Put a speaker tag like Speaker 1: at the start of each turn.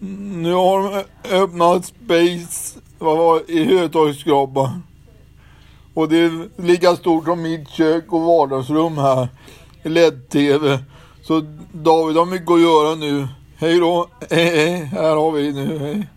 Speaker 1: Nu har de öppnat Space vad var, i Hötorgsskrapan. Och det är lika stort som mitt kök och vardagsrum här. LED-TV. Så David har mycket att göra nu. Hej då. Hej, hej. Här har vi nu. Hej.